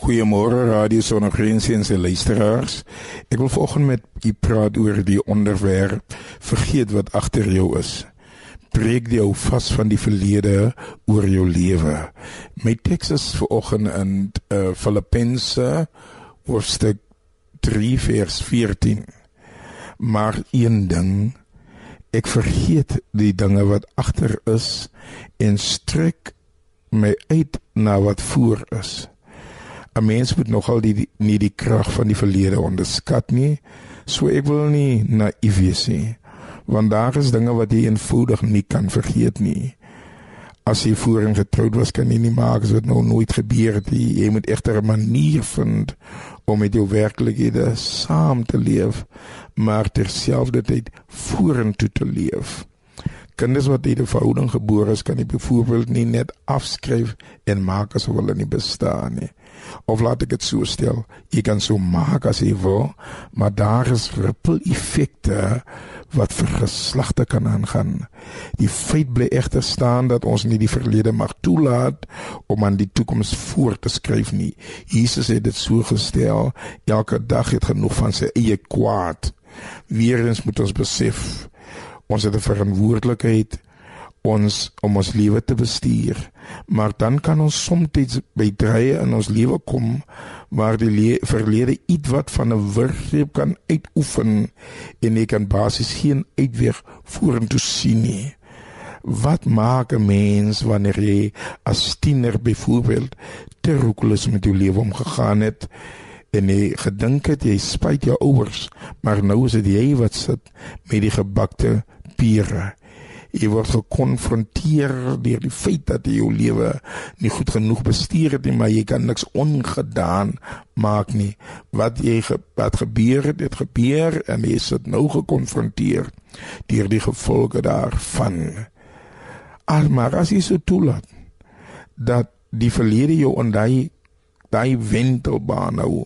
Goeiemôre Radio Sonnegrense en se luisteraars. Ek wil vanoggend met u praat oor die onderwerp vergeet wat agter jou is. Breek die ou vas van die verlede oor jou lewe. My teks is vanoggend in uh, Filippense hoofstuk 3 vers 14. Maar een ding ek vergeet die dinge wat agter is en strek my uit na wat voor is. 'n mens moet nogal die, die nie die krag van die verlede onderskat nie. So ek wil nie naïef wees nie. Want daar is dinge wat jy eenvoudig nie kan vergeet nie. As jy voorheen getroud was, kan jy nie maak as dit nou nooit gebeur het nie. Jy moet egter 'n manier vind om met jou werklikhede saam te leef, maar terselfdertyd vorentoe te leef. Kinders wat in 'n verhouding gebore is, kan jy byvoorbeeld nie net afskryf en maak asof hulle nie bestaan nie. Of laat ek dit so stel, jy kan so maak as jy wil, maar daar is ripple effekte wat vir geslagte kan aangaan. Die feit bly egter staan dat ons nie die verlede mag toelaat om aan die toekoms voor te skryf nie. Jesus het dit so gestel, elke dag het genoeg van sy eie kwaad. Weerens moet ons besef ons het 'n verantwoordelikheid ons om ons lewe te bestuur. Maar dan kan ons soms by drye in ons lewe kom waar die verlede ietwat van 'n wurggreep kan uitoefen en jy kan basies geen uitweg vorentoe sien nie. Wat maak 'n mens wanneer jy as tiener byvoorbeeld te roekeloos met jou lewe omgegaan het? en jy gedink het jy spyt jou ouers, maar nou is dit jy wat sit met die gebakte pere jy word gekonfronteer deur die feit dat jy jou lewe nie goed genoeg bestuur het nie, maar jy kan niks ongedaan maak nie. Wat jy ge, wat gebeur het, het gebeur en jy is nou gekonfronteer deur die gevolge daarvan. Maar as jy so toelaat dat die verlede jou en daai wentelbaan nou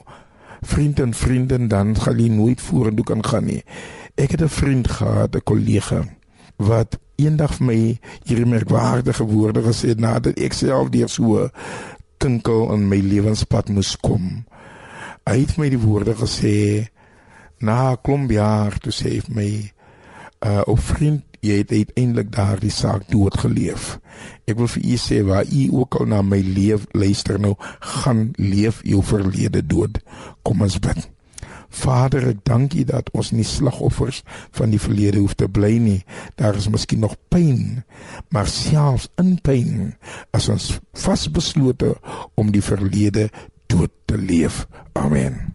vriend en vrienden dan gaan jy nooit vorentoe kan gaan nie. Ek het 'n vriend gehad, 'n kollega wat eendag vir my hierdie merkwaardige woorde gesê nadat ek self deur so tinkel in my lewenspad moes kom. Hy het my die woorde gesê na Kolumbia toe sê hy my uh o vriend jy het uiteindelik daardie saak dood geleef. Ek wil vir u sê waar u ook al na my leef luister nou gaan leef jou verlede dood. Kom ons bid. Vader, ek dank U dat ons nie slagoffers van die verlede hoef te bly nie. Daar is miskien nog pyn, maar selfs in pyn is ons vasbeslote om die verlede dood te leef. Amen.